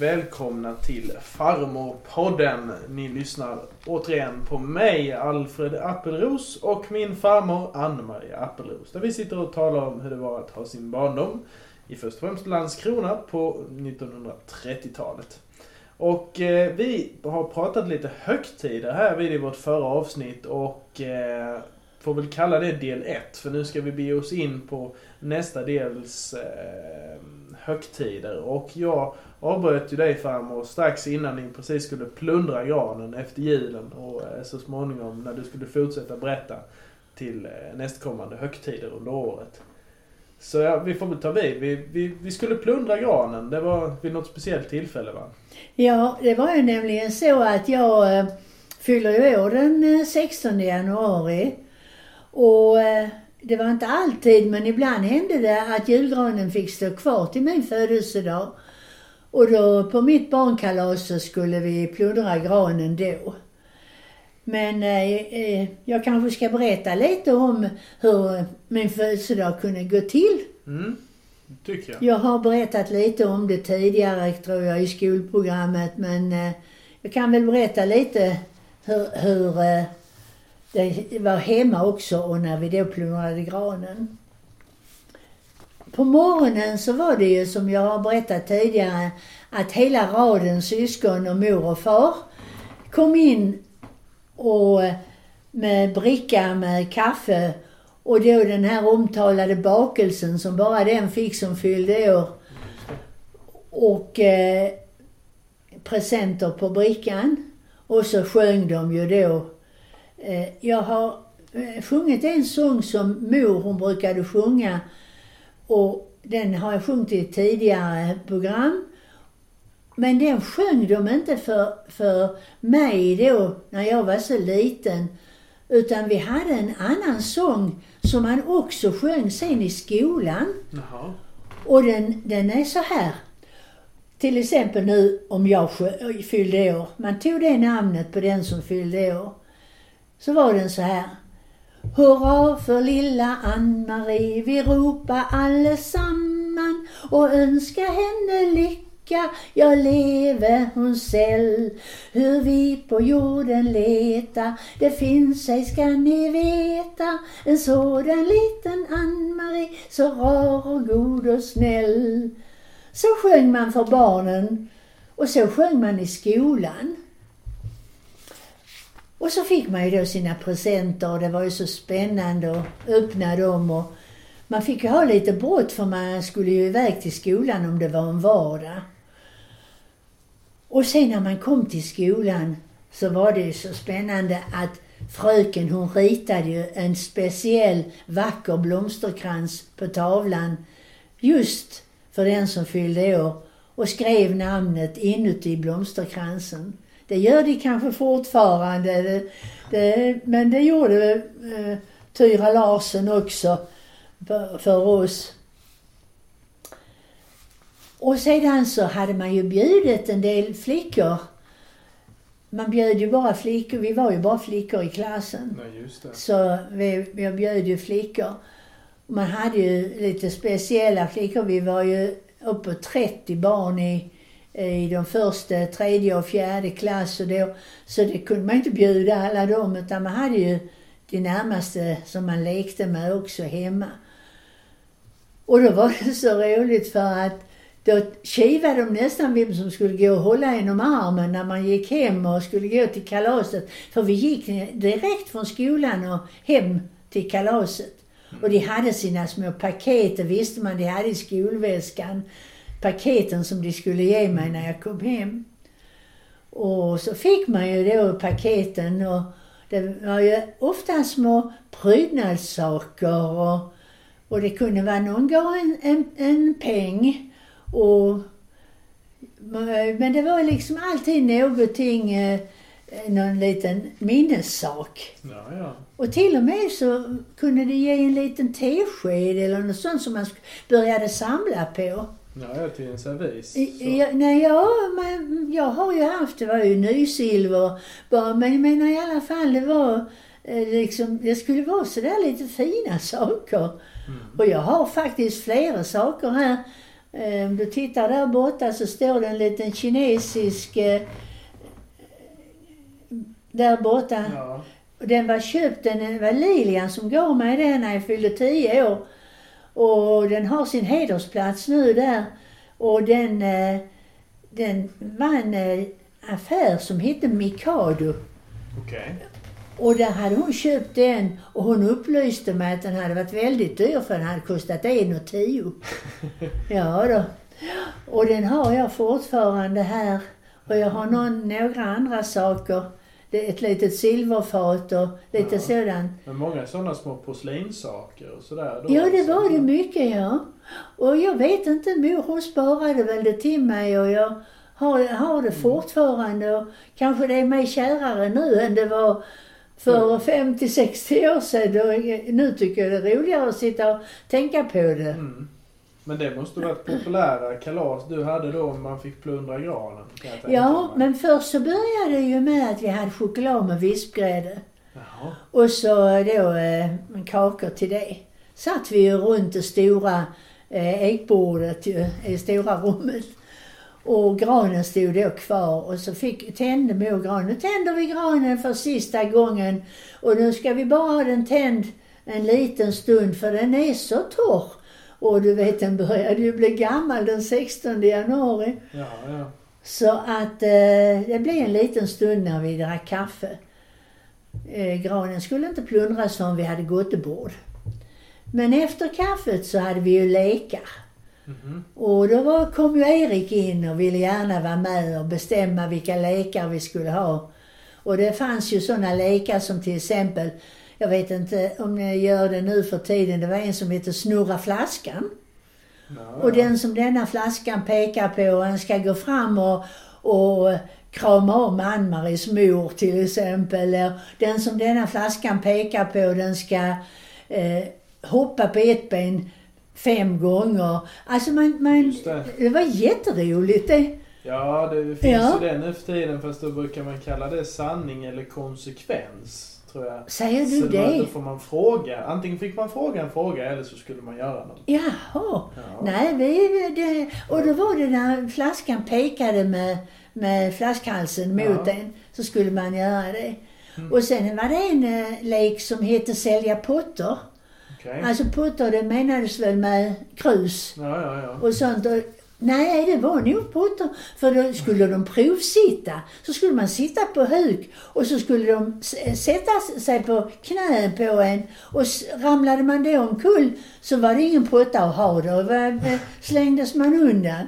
Välkomna till Farmorpodden. Ni lyssnar återigen på mig, Alfred Appelros och min farmor Ann-Marie Appelros. Där vi sitter och talar om hur det var att ha sin barndom i först och främst Landskrona på 1930-talet. Och eh, vi har pratat lite högtider här vid i vårt förra avsnitt och eh, får väl kalla det del 1 för nu ska vi bege oss in på nästa dels eh, högtider. Och jag avbröt ju dig farmor strax innan ni precis skulle plundra granen efter julen och eh, så småningom när du skulle fortsätta berätta till eh, nästkommande högtider under året. Så ja, vi får väl ta vid. Vi, vi, vi skulle plundra granen. Det var vid något speciellt tillfälle va? Ja, det var ju nämligen så att jag eh, fyller ju år den eh, 16 januari. Och eh, det var inte alltid, men ibland hände det att julgranen fick stå kvar till min födelsedag. Och då på mitt barnkalas så skulle vi plundra granen då. Men eh, eh, jag kanske ska berätta lite om hur min födelsedag kunde gå till. Mm, tycker jag. Jag har berättat lite om det tidigare tror jag i skolprogrammet men eh, jag kan väl berätta lite hur, hur eh, det var hemma också och när vi då plundrade granen. På morgonen så var det ju som jag har berättat tidigare att hela raden syskon och mor och far kom in och med bricka med kaffe och då den här omtalade bakelsen som bara den fick som fyllde år. Och eh, presenter på brickan. Och så sjöng de ju då. Eh, jag har eh, sjungit en sång som mor hon brukade sjunga. Och den har jag sjungit i ett tidigare program. Men den sjöng de inte för, för mig då, när jag var så liten. Utan vi hade en annan sång som man också sjöng sen i skolan. Jaha. Och den, den är så här. Till exempel nu om jag fyllde år. Man tog det namnet på den som fyllde år. Så var den så här. Hurra för lilla Ann-Marie, vi ropar allesamman och önskar henne lycka. Ja, leve hon säll. Hur vi på jorden leta, det finns ej ska ni veta. En sådan liten Ann-Marie, så rar och god och snäll. Så sjöng man för barnen och så sjöng man i skolan. Och så fick man ju då sina presenter och det var ju så spännande att öppna dem och man fick ju ha lite brått för man skulle ju iväg till skolan om det var en vardag. Och sen när man kom till skolan så var det ju så spännande att fröken hon ritade ju en speciell vacker blomsterkrans på tavlan just för den som fyllde år och skrev namnet inuti blomsterkransen. Det gör de kanske fortfarande, det, det, men det gjorde eh, Tyra Larsen också för, oss. Och sedan så hade man ju bjudit en del flickor. Man bjöd ju bara flickor, vi var ju bara flickor i klassen. Nej, just det. Så vi, vi bjöd ju flickor. Man hade ju lite speciella flickor. Vi var ju uppåt 30 barn i, i de första, tredje och fjärde klass. Och då, så det kunde man inte bjuda alla dem utan man hade ju de närmaste som man lekte med också hemma. Och då var det så roligt för att då kivade de nästan vem som skulle gå och hålla en om armen när man gick hem och skulle gå till kalaset. För vi gick direkt från skolan och hem till kalaset. Och de hade sina små paket, det visste man, de hade i skolväskan. Paketen som de skulle ge mig när jag kom hem. Och så fick man ju då paketen och det var ju ofta små prydnadssaker och, och det kunde vara någon gav en, en, en peng och men det var liksom alltid någonting, eh, någon liten minnessak. Ja, ja. Och till och med så kunde det ge en liten tesked eller något sånt som man började samla på. Ja, till en servis. Ja, nej, ja, men jag har ju haft, det var ju nysilver bara, men jag menar i alla fall det var eh, liksom, det skulle vara sådär lite fina saker. Mm. Och jag har faktiskt flera saker här. Eh, Om du tittar där borta så står det en liten kinesisk eh, där borta. Ja. Den var köpt, den var Lilian som gav mig den när jag fyllde 10 år. Och den har sin hedersplats nu där. Och den, eh, den var en eh, affär som hette Mikado. Okej. Och där hade hon köpt den och hon upplyste mig att den hade varit väldigt dyr för den hade kostat 1,10. Ja då. Och den har jag fortfarande här. Och jag har någon, några andra saker. Ett litet silverfat och lite Ja. sådant. Men många sådana små porslinssaker och sådär. då Ja, det alltså. var det mycket ja. Och jag vet inte, mor hon sparade väl det till mig och jag har, har det fortfarande. Och kanske det är mig kärare nu än det var för 50-60 år sedan. Nu tycker jag det är roligare att sitta och tänka på det. Mm. Men det måste varit populära kalas du hade då om man fick plundra granen. Ja, men först så började det ju med att vi hade choklad med vispgrädde. Jaha. Och så då eh, kakor till det. Satt vi ju runt det stora eh, ju, i stora rummet. Och granen stod då kvar och så fick, tände mor granen. Nu tänder vi granen för sista gången och nu ska vi bara ha den tänd en liten stund för den är så torr. Och du vet den började ju bli gammal den 16 januari. Ja, ja. Så att eh, det blev en liten stund när vi drack kaffe. Eh, granen skulle inte plundras förrän vi hade gottebord. Men efter kaffet så hade vi ju lekar. Mhm. Och då var, kom ju Erik in och ville gärna vara med och bestämma vilka lekar vi skulle ha. Och det fanns ju sådana lekar som till exempel, jag vet inte om ni gör det nu för tiden, det var en som heter Snurra flaskan. Ja, Och den som denna flaskan pekar på, han ska gå fram och, och krama om Ann-Maries mor till exempel. Eller den som denna flaskan pekar på, den ska eh, hoppa på ett ben fem gånger. Alltså man, man, det. det var jätteroligt det. Ja, det finns Ja. ju det nu för tiden fast då brukar man kalla det sanning eller konsekvens. Tror jag. Säger Så du då- det? Då får man fråga. Antingen fick man fråga en fråga eller så skulle man göra något. Jaha. Ja. Nej, vi, det, och då var det när flaskan pekade med, med flaskhalsen mot Ja. en, så skulle man göra det. Mm. Och sen var det en eh, lek som hette sälja potter. Okej. Alltså potter, det menades väl med krus Ja, ja, ja. och sånt. Och, nej, det var nog potter. För då skulle de provsitta. Så skulle man sitta på huk och så skulle de eh, sätta sig på knä på en. Och ramlade man då omkull så var det ingen potta att ha. Då eh, slängdes man undan.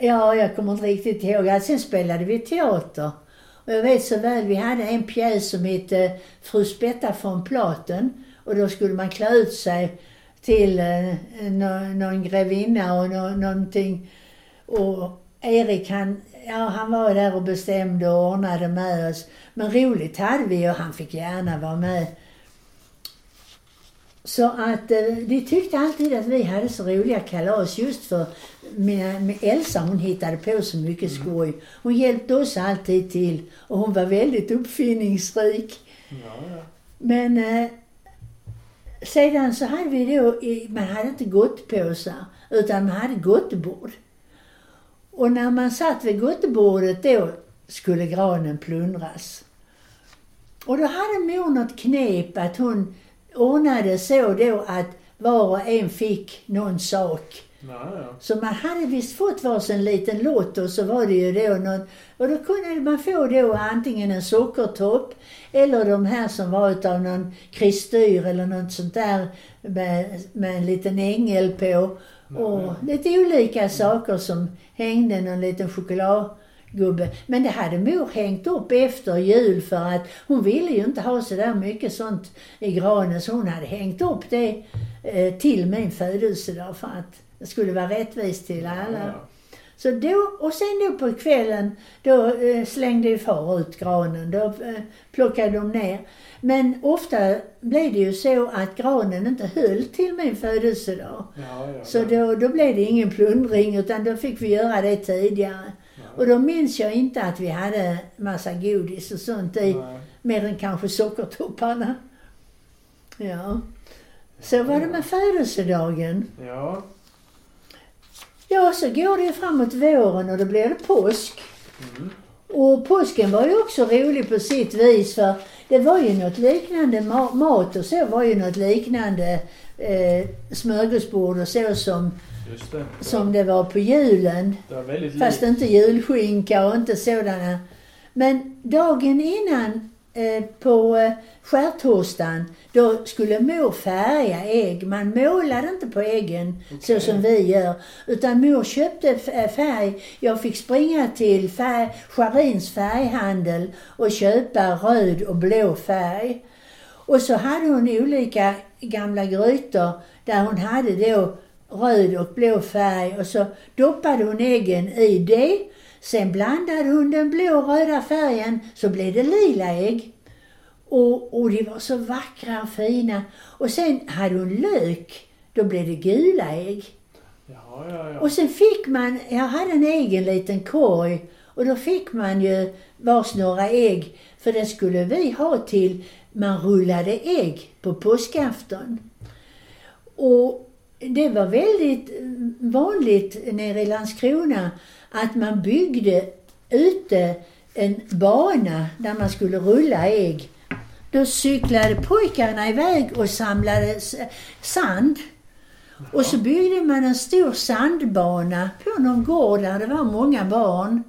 Ja, jag kommer inte riktigt ihåg. Ja, sen spelade vi teater. Och jag vet så väl, vi hade en pjäs som hette eh, Fru Spetta från Platen. Och då skulle man klä ut sig till eh, någon, någon grevinna och no, någonting. Och Erik han, ja han var där och bestämde och ordnade med oss. Men roligt hade vi och han fick gärna vara med. Så att eh, de tyckte alltid att vi hade så roliga kalas just för mina, med Elsa hon hittade på så mycket skoj. Hon hjälpte oss alltid till och hon var väldigt uppfinningsrik. ja, ja. Men eh, sedan så hade vi då, man hade inte gottpåsar utan man hade gottebord. Och när man satt vid gottebordet då skulle granen plundras. Och då hade mor något knep att hon ordnade så då att var och en fick någon sak. Ja, ja. Så man hade visst fått varsin liten lott och så var det ju då någon, och då kunde man få då antingen en sockertopp eller de här som var utav någon kristyr eller något sånt där med, med en liten ängel på. Och lite olika saker som hängde, någon liten chokladgubbe. Men det hade mor hängt upp efter jul för att hon ville ju inte ha så där mycket sånt i granen så hon hade hängt upp det eh, till min födelsedag för att det skulle vara rättvist till alla. Ja, Så då, och sen då på kvällen, då eh, slängde ju far ut granen. Då eh, plockade de ner. Men ofta blev det ju så att granen inte höll till min födelsedag. ja, ja. Så då, då blev det ingen plundring utan då fick vi göra det tidigare. Och då minns jag inte att vi hade massa godis och sånt i. Nej. Mer än kanske sockertopparna. Ja. Så var det med födelsedagen. Ja. Ja, så går det ju framåt våren och då blir det påsk. Mm. Och påsken var ju också rolig på sitt vis för det var ju något liknande, ma- mat och så var ju något liknande eh, smörgåsbord och så som, det. som det var på julen. Var Fast likt. inte julskinka och inte sådana. Men dagen innan på eh, skärtorsdagen, då skulle mor färga ägg. Man målade inte på äggen så Okej. som vi gör. Utan mor köpte eh, färg. Jag fick springa till färg, Scharins färghandel och köpa röd och blå färg. Och så hade hon olika gamla grytor där hon hade då röd och blå färg och så doppade hon äggen i det. Sen blandade hon den blå och röda färgen så blev det lila ägg. Och, och de var så vackra och fina. Och sen hade hon lök. Då blev det gula ägg. Ja, ja, ja. Och sen fick man, jag hade en egen liten korg och då fick man ju vars några ägg. För det skulle vi ha till man rullade ägg på påskafton. Och det var väldigt vanligt nere i Landskrona att man byggde ute en bana där man skulle rulla ägg. Då cyklade pojkarna iväg och samlade sand. Och så byggde man en stor sandbana på någon gård där det var många barn.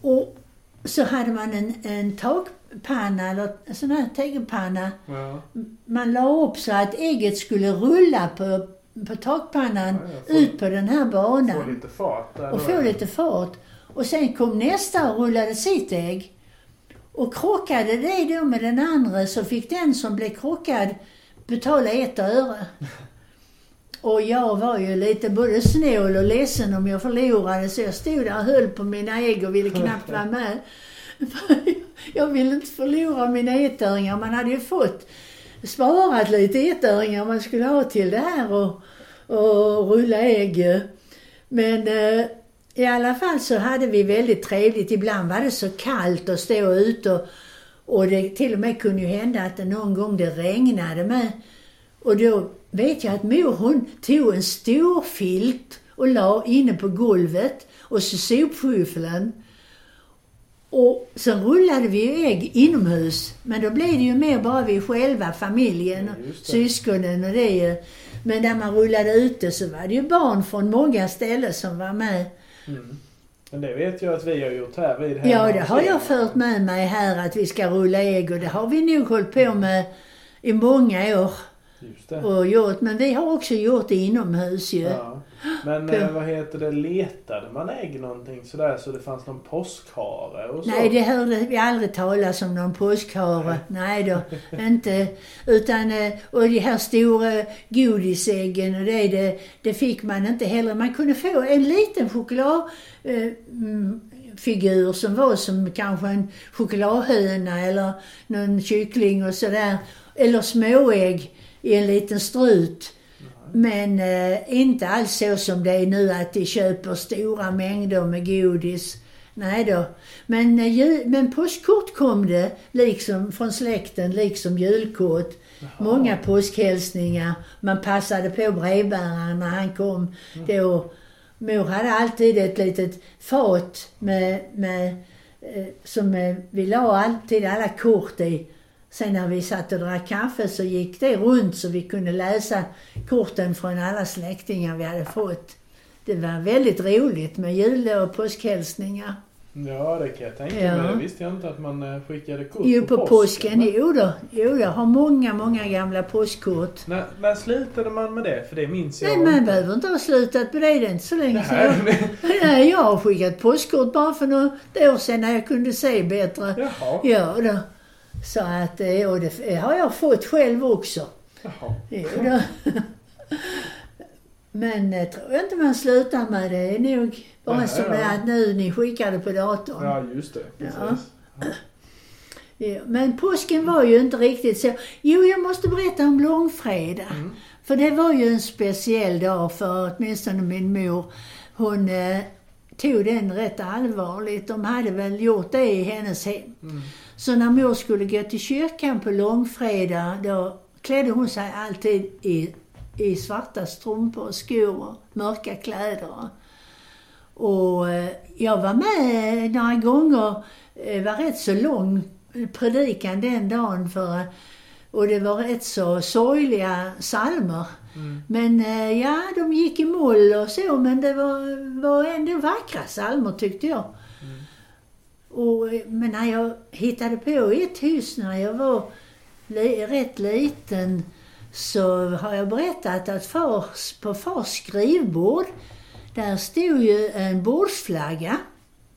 Och så hade man en, en takpanna, eller en sån här tegelpanna. ja. Man la upp så att ägget skulle rulla på, på takpannan Ja, ja, ut på den här Få banan. lite fart där Och få lite fart. Och sen kom nästa och rullade sitt ägg. Och krockade det då med den andra så fick den som blev krockad betala ett öre. Och jag var ju lite både snål och ledsen om jag förlorade så jag stod där och höll på mina ägg och ville knappt vara med. Jag ville inte förlora mina ettöringar. Man hade ju fått sparat lite ettöringar man skulle ha till det här och, och rulla ägg. Men eh, i alla fall så hade vi väldigt trevligt. Ibland var det så kallt att stå ute och, och det till och med kunde ju hända att det någon gång det regnade med. Och då vet jag att mor hon tog en stor filt och la inne på golvet och så sopskyffeln. Och sen rullade vi ju ägg inomhus. Men då blev det ju mer bara vi själva, familjen Ja, syskonen och det ju. Men när man rullade ute så var det ju barn från många ställen som var med. Mm. Men det vet jag att vi har gjort här vid här Ja, det har jag fört med mig här att vi ska rulla ägg och det har vi nog hållit på med i många år Just det. och gjort. Men vi har också gjort det inomhus ju. Ja. Men eh, vad heter det, letade man ägg någonting sådär så det fanns någon påskhare och så? Nej, det hörde vi aldrig talas om någon påskhare. Nej då, inte. Utan, eh, och de här stora godisäggen och det, det, det fick man inte heller. Man kunde få en liten choklad eh, mm, figur som var som kanske en chokladhöna eller någon kyckling och sådär. Eller småägg i en liten strut. Men eh, inte alls så som det är nu att de köper stora mängder med godis. Nej då. Men, eh, men påskkort kom det, liksom från släkten, liksom julkort. Många påskhälsningar. Man passade på brevbäraren när han kom. Då, mor hade alltid ett litet fat med, med, eh, som eh, vi la alltid alla kort i. Sen när vi satt och drack kaffe så gick det runt så vi kunde läsa korten från alla släktingar vi hade fått. Det var väldigt roligt med jul och påskhälsningar. Ja, det kan jag tänka Ja. mig. Det visste jag inte att man eh, skickade kort Jo, på påsken. men- Jo då. Jo, jag har många, många gamla påskkort. När, när slutade man med det? För det minns jag Nej, man inte. behöver inte ha slutat med det. Det är inte så länge sedan. Nej, Jag, nej, jag har skickat påskkort bara för något år sedan när jag kunde se bättre. Jaha. Ja då. Så att, eh, och det har jag fått själv också. Jaha. Jo då. Men jag tror inte man slutar med det. Det är nog bara Nej, som ja. det är att nu ni skickar det på datorn. Ja, just det. Precis. Ja. Ja, Men påsken var ju inte riktigt så. Jo, jag måste berätta om långfredag. Mm. För det var ju en speciell dag för åtminstone min mor. Hon eh, tog den rätt allvarligt. De hade väl gjort det i hennes hem. Mm. Så när mor skulle gå till kyrkan på långfredag, då klädde hon sig alltid i i svarta strumpor och skor och mörka kläder. Och eh, jag var med några gånger, det var rätt så lång predikan den dagen för och det var rätt så sorgliga salmer. Mm. Men eh, ja, de gick i moll och så, men det var, var ändå vackra salmer tyckte jag. Och, men när jag hittade på ett hus när jag var li, rätt liten så har jag berättat att fars, på fars skrivbord där stod ju en bordsflagga.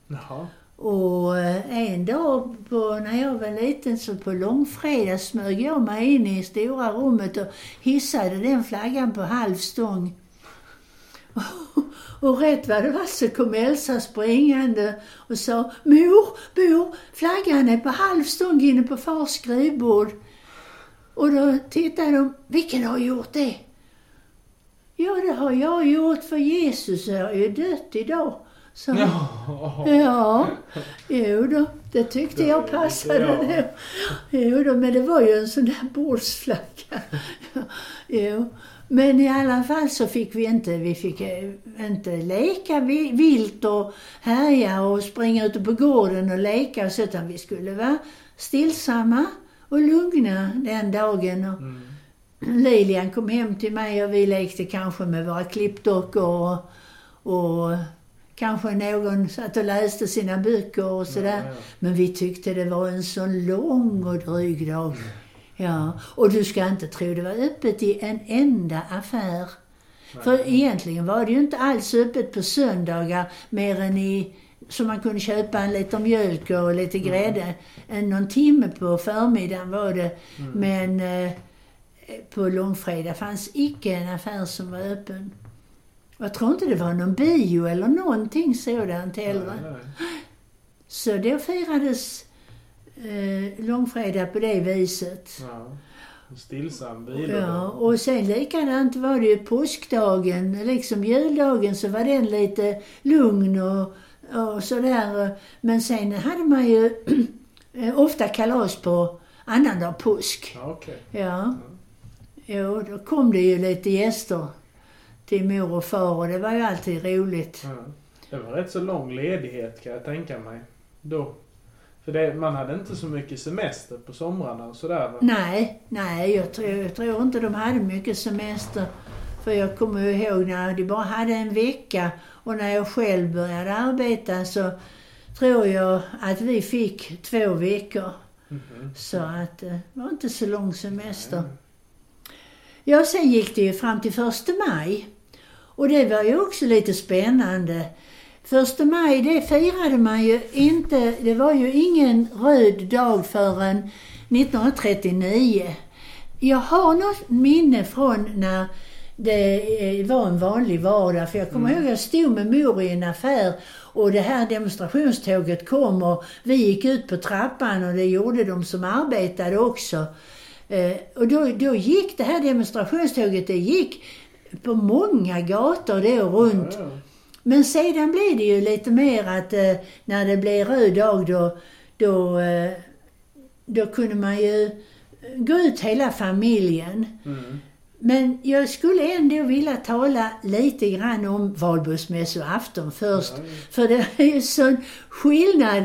Jaha. Och eh, en dag på, när jag var liten så på långfredag smög jag mig in i stora rummet och hissade den flaggan på halv stång. Och rätt vad det var så kom Elsa springande och sa Mor, mor, flaggan är på halv stång inne på fars skrivbord. Och då tittade de, vilken har gjort det? Ja, det har jag gjort för Jesus är ju dött idag. Så, Ja. Ja, jo då, det tyckte jag passade Ja. då. Jo då, men det var ju en sån där bordsflagga. Jo. Men i alla fall så fick vi inte, vi fick eh, inte leka vi- vilt och härja och springa ute på gården och leka och så, utan vi skulle vara stillsamma och lugna den dagen. Och Mm. Lilian kom hem till mig och vi lekte kanske med våra klippdockor och, och kanske någon satt och läste sina böcker och sådär. Ja, ja. Men vi tyckte det var en sån lång och dryg dag. Ja, och du ska inte tro det var öppet i en enda affär. För egentligen var det ju inte alls öppet på söndagar mer än i så man kunde köpa en liter mjölk och lite grädde. En, någon timme på förmiddagen var det. Mm. Men eh, på långfredag fanns icke en affär som var öppen. Jag tror inte det var någon bio eller någonting sådant heller. Nej, nej. Så då firades eh, långfredag på det viset. Ja. En stillsam vilodag. Ja, och sen likadant var det ju påskdagen, liksom juldagen så var den lite lugn och, och sådär. Men sen hade man ju eh, ofta kalas på annandag påsk. Ja, okej. Ja. Jo, då kom det ju lite gäster till mor och far och det var ju alltid roligt. Ja. Det var rätt så lång ledighet kan jag tänka mig. Då. För det, man hade inte så mycket semester på somrarna och sådär? Nej, nej, jag tror, jag tror inte de hade mycket semester. För jag kommer ihåg när de bara hade en vecka och när jag själv började arbeta så tror jag att vi fick två veckor. Mhm. Så att eh, det var inte så lång semester. Ja, sen gick det ju fram till första maj. Och det var ju också lite spännande. Första maj, det firade man ju inte, det var ju ingen röd dag förrän 1939. Jag har något minne från när det eh, var en vanlig vardag. För jag kommer ihåg att jag stod med mor i en affär och det här demonstrationståget kom och vi gick ut på trappan och det gjorde de som arbetade också. Eh, och då, då gick det här demonstrationståget, det gick på många gator då runt. Ja. Men sedan blev det ju lite mer att eh, när det blev röd dag då, då, eh, då kunde man ju gå ut hela familjen. Mm. Men jag skulle ändå vilja tala lite grann om valborgsmässoafton först. Ja, ja. För det är ju sån skillnad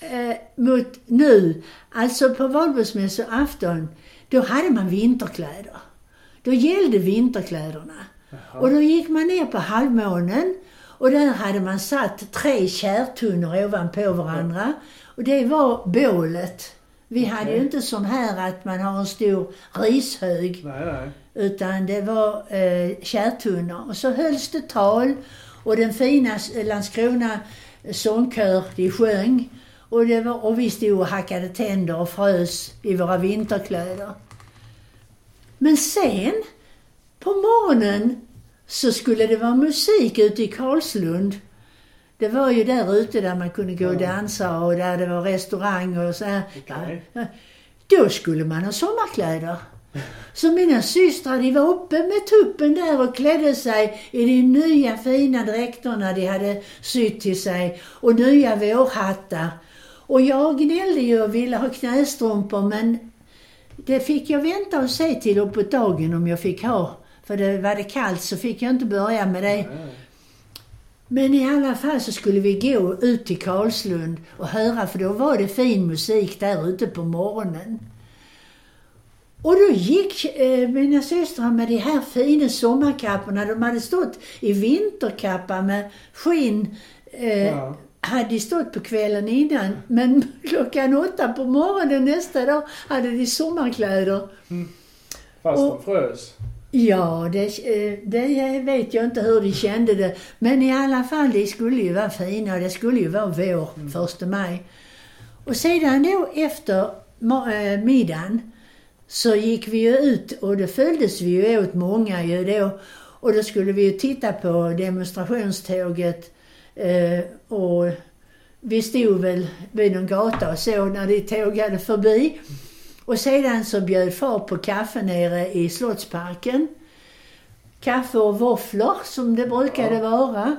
eh, mot nu. Alltså på valborgsmässoafton, då hade man vinterkläder. Då gällde vinterkläderna. Jaha. Och då gick man ner på halvmånen och där hade man satt tre kärtunnor ovanpå varandra. Och det var bålet. Vi hade ju inte som här att man har en stor rishög. Nej, nej. Utan det var eh, kärtunnor. Och så hölls det tal och den fina s- Landskrona sångkör, de sjöng. Och, det var, och vi stod och hackade tänder och frös i våra vinterkläder. Men sen, på morgonen, så skulle det vara musik ute i Karlslund. Det var ju där ute där man kunde gå och dansa och där det var restaurang och så här. Ja, Då skulle man ha sommarkläder. Så mina systrar de var uppe med tuppen där och klädde sig i de nya fina dräkterna de hade sytt till sig och nya vårhattar. Och jag gnällde ju och ville ha knästrumpor men det fick jag vänta och se till uppåt dagen om jag fick ha För det var det kallt så fick jag inte börja med det. Men i alla fall så skulle vi gå ut till Karlslund och höra, för då var det fin musik där ute på morgonen. Och då gick eh, mina systrar med de här fina sommarkapporna. De hade stått i vinterkappa med skinn. Eh, Ja. hade de stått på kvällen innan. Men klockan åtta på morgonen nästa dag hade de sommarkläder. Fast Och- de frös. Ja, det, eh, det vet jag inte hur de kände det. Men i alla fall, det skulle ju vara fina och det skulle ju vara vår, första maj. Och sedan då efter eh, middagen så gick vi ju ut och då följdes vi ju åt många ju då. Och då skulle vi ju titta på demonstrationståget eh, och vi stod väl vid någon gata och såg när de tågade förbi. Och sedan så bjöd far på kaffe nere i Slottsparken. Kaffe och våfflor som det brukade vara.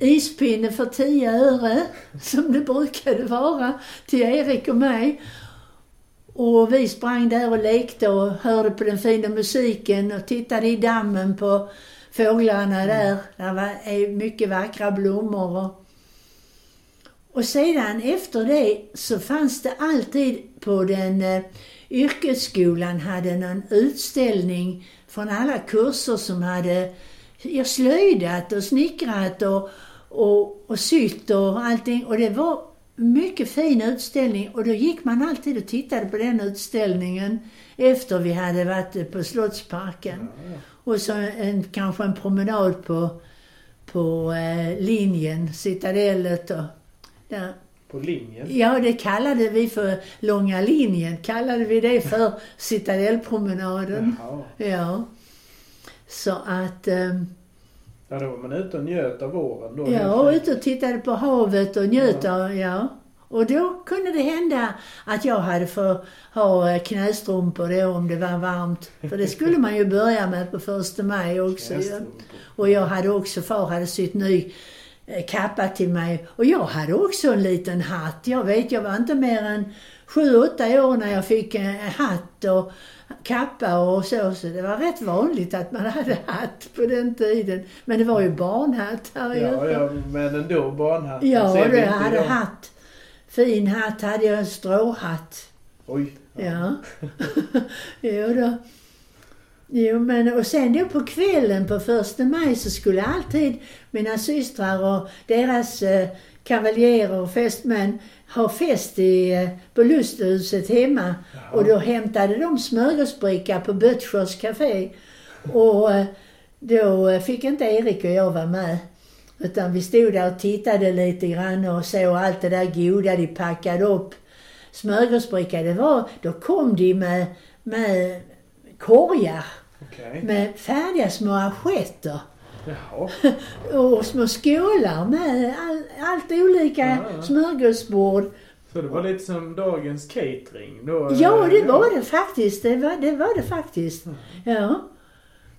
Ispinne för 10 öre som det brukade vara till Erik och mig. Och vi sprang där och lekte och hörde på den fina musiken och tittade i dammen på fåglarna där. Där var mycket vackra blommor och och sedan efter det så fanns det alltid på den eh, yrkesskolan hade någon utställning från alla kurser som hade ja, slöjdat och snickrat och, och, och sytt och allting. Och det var mycket fin utställning och då gick man alltid och tittade på den utställningen efter vi hade varit på Slottsparken. Och så en, kanske en promenad på, på eh, linjen, Citadellet och där. På linjen. Ja, det kallade vi för Långa linjen, kallade vi det för Citadellpromenaden. Jaha. Ja. Så att, ehm, Ja, då var man ute och njöt av våren då. ja, ute och tittade på havet och njöt av, ja. Och då kunde det hända att jag hade för ha eh, knästrumpor då om det var varmt. För det skulle man ju börja med på första maj också. Knästrumpor. Och jag hade också, far hade sytt ny kappa till mig. Och jag hade också en liten hatt. Jag vet, jag var inte mer än sju, åtta år när jag fick en hatt och kappa och så. Så det var rätt vanligt att man hade hatt på den tiden. Men det var ju barnhatt ju. Ja, ja, men ändå barnhatt. Ja, vi det inte hade idag. hatt. Fin hatt hade jag, en stråhatt. Oj. Ja. jo då. Jo men och sen då på kvällen på första maj så skulle alltid mina systrar och deras eh, kavaljerer och fästmän ha fest i, eh, på lusthuset hemma. Och då hämtade de smörgåsbricka på Böttchers café. Och eh, då eh, fick inte Erik och jag vara med. Utan vi stod där och tittade lite grann och såg allt det där goda de packade upp. Smörgåsbricka, det var, då kom de med, med korgar Okej. med färdiga små assietter. Och små skålar med all, allt olika Ja, ja. smörgåsbord. Så det var lite som dagens catering då? Ja, det var det faktiskt. Det var det, var det faktiskt. Ja.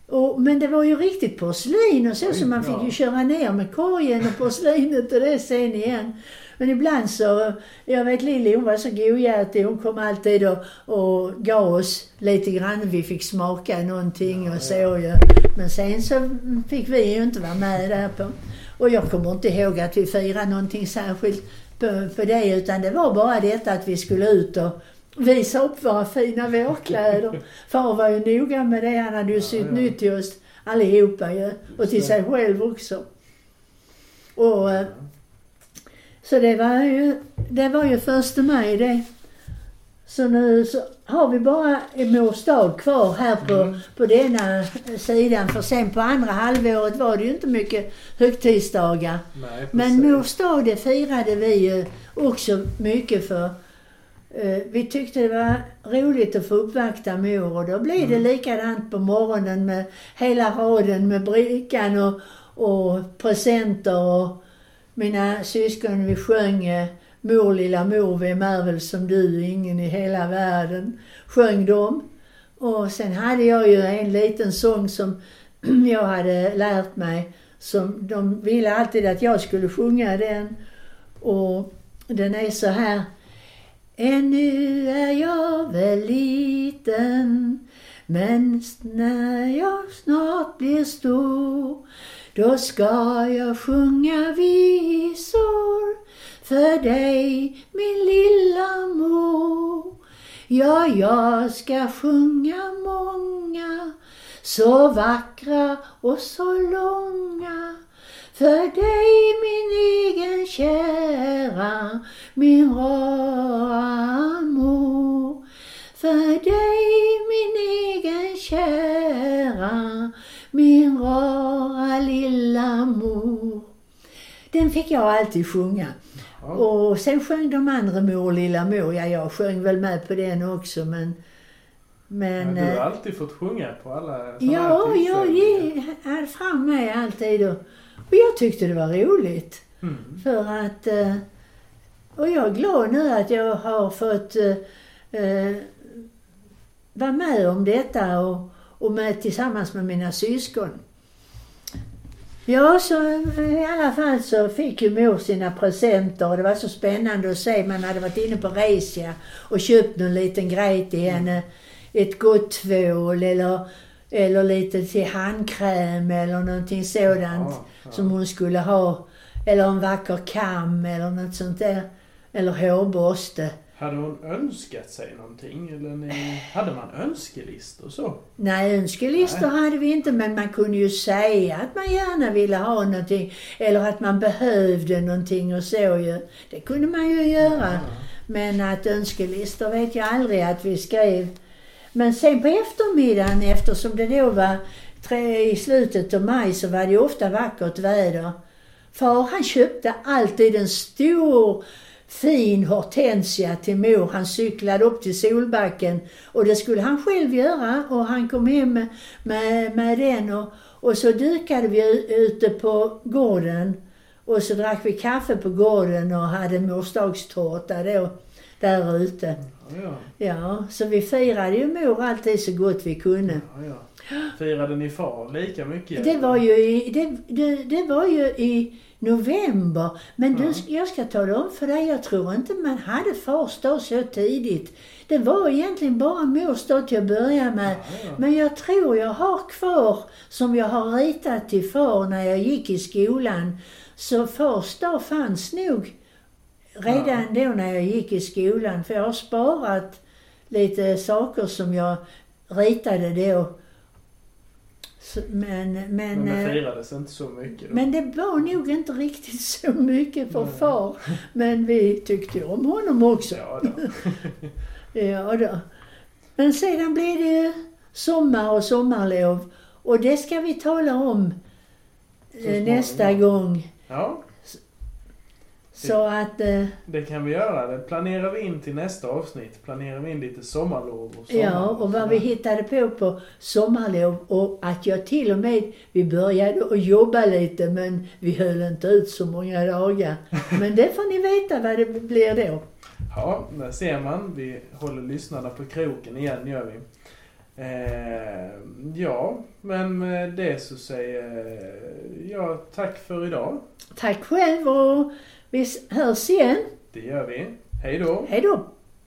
Och, men det var ju riktigt porslin och så, så man fick ju köra ner med korgen och porslinet och det sen igen. Men ibland så, jag vet Lilly hon var så godhjärtig, hon kom alltid och, och gav oss lite grann, vi fick smaka någonting och så ju. Men sen så fick vi ju inte vara med där på. Och jag kommer inte ihåg att vi firade någonting särskilt på, på det, utan det var bara detta att vi skulle ut och visa upp våra fina vårkläder. Far var ju noga med det, han hade ju sytt ja. nytt till oss allihopa ju. Och till sig själv också. Och eh, så det var ju, det var ju första maj det. Så nu så har vi bara mors dag kvar här på, Mm. på denna sidan. För sen på andra halvåret var det ju inte mycket högtidsdagar. Nej, Men mors dag det firade vi ju också mycket för. Eh, vi tyckte det var roligt att få uppvakta mor och då blev det likadant på morgonen med hela raden med brickan och, och presenter och mina syskon vi sjöng eh, Mor lilla mor, vem är väl som du, ingen i hela världen, sjöng de. Och sen hade jag ju en liten sång som jag hade lärt mig, som de ville alltid att jag skulle sjunga den. Och den är så här. Ännu är jag väl liten, Men när jag snart blir stor då ska jag sjunga visor för dig, min lilla mor. Ja, jag ska sjunga många så vackra och så långa för dig min egen kära, min rara mor. För dig min egen kära, min rara lilla mor. Den fick jag alltid sjunga. Ja. Och sen sjöng de andra Mor lilla mor. Ja, jag sjöng väl med på den också men... Men... Men du har eh, alltid fått sjunga på alla Ja, jag hade fram med alltid och, och jag tyckte det var roligt. Mm. För att... eh, Och jag är glad nu att jag har fått eh, vara med om detta och, och med, tillsammans med mina syskon. Ja, så eh, i alla fall så fick ju mor sina presenter och det var så spännande att se. Man hade varit inne på Resia och köpt någon liten grej till henne. Ett gott tvål eller, eller lite till handkräm eller någonting sådant Ja, ja. som hon skulle ha. Eller en vacker kam eller något sånt där. Eller hårborste. Hade hon önskat sig någonting? Eller ni, hade man önskelistor så? Nej, önskelistor Nej. hade vi inte, men man kunde ju säga att man gärna ville ha någonting. Eller att man behövde någonting och så ju. Det kunde man ju göra. Men att önskelistor vet jag aldrig att vi skrev. Men sen på eftermiddagen, eftersom det då var tre, i slutet av maj, så var det ofta vackert väder. Far han köpte alltid en stor fin hortensia till mor. Han cyklade upp till Solbacken och det skulle han själv göra och han kom hem med, med, med den och, och så dukade vi ute på gården och så drack vi kaffe på gården och hade morsdagstårta då där ute. Ja, ja. Ja, så vi firade ju mor alltid så gott vi kunde. ja. Firade ni far lika mycket? Det var ju i, det, det, det var ju i november. Men du, jag ska tala om för dig, jag tror inte man hade fars dag så tidigt. Det var egentligen bara mors dag till att börja med. Ja, ja. Men jag tror jag har kvar, som jag har ritat till far när jag gick i skolan. Så fars dag fanns nog redan då när jag gick i skolan. För jag har sparat lite saker som jag ritade då. Men, men, Men det eh, firades inte så mycket då? men det var nog inte riktigt så mycket för Nej. far. Men vi tyckte om honom också. Ja, då. Ja då. Men sedan blev det sommar och sommarlov. Och det ska vi tala om eh, nästa gång. ja, Så att, eh, det kan vi göra. Det planerar vi in till nästa avsnitt. Planerar vi in lite sommarlov och sommar ja, och vad vi hittade på på sommarlov och att jag till och med, vi började att jobba lite men vi höll inte ut så många dagar. Men det får ni veta vad det blir då. Ja, där ser man. Vi håller lyssnarna på kroken igen, gör vi. Eh, ja, men med det så säger jag tack för idag. Tack själv och vi hörs igen. Det gör vi. Hej då! Hej då!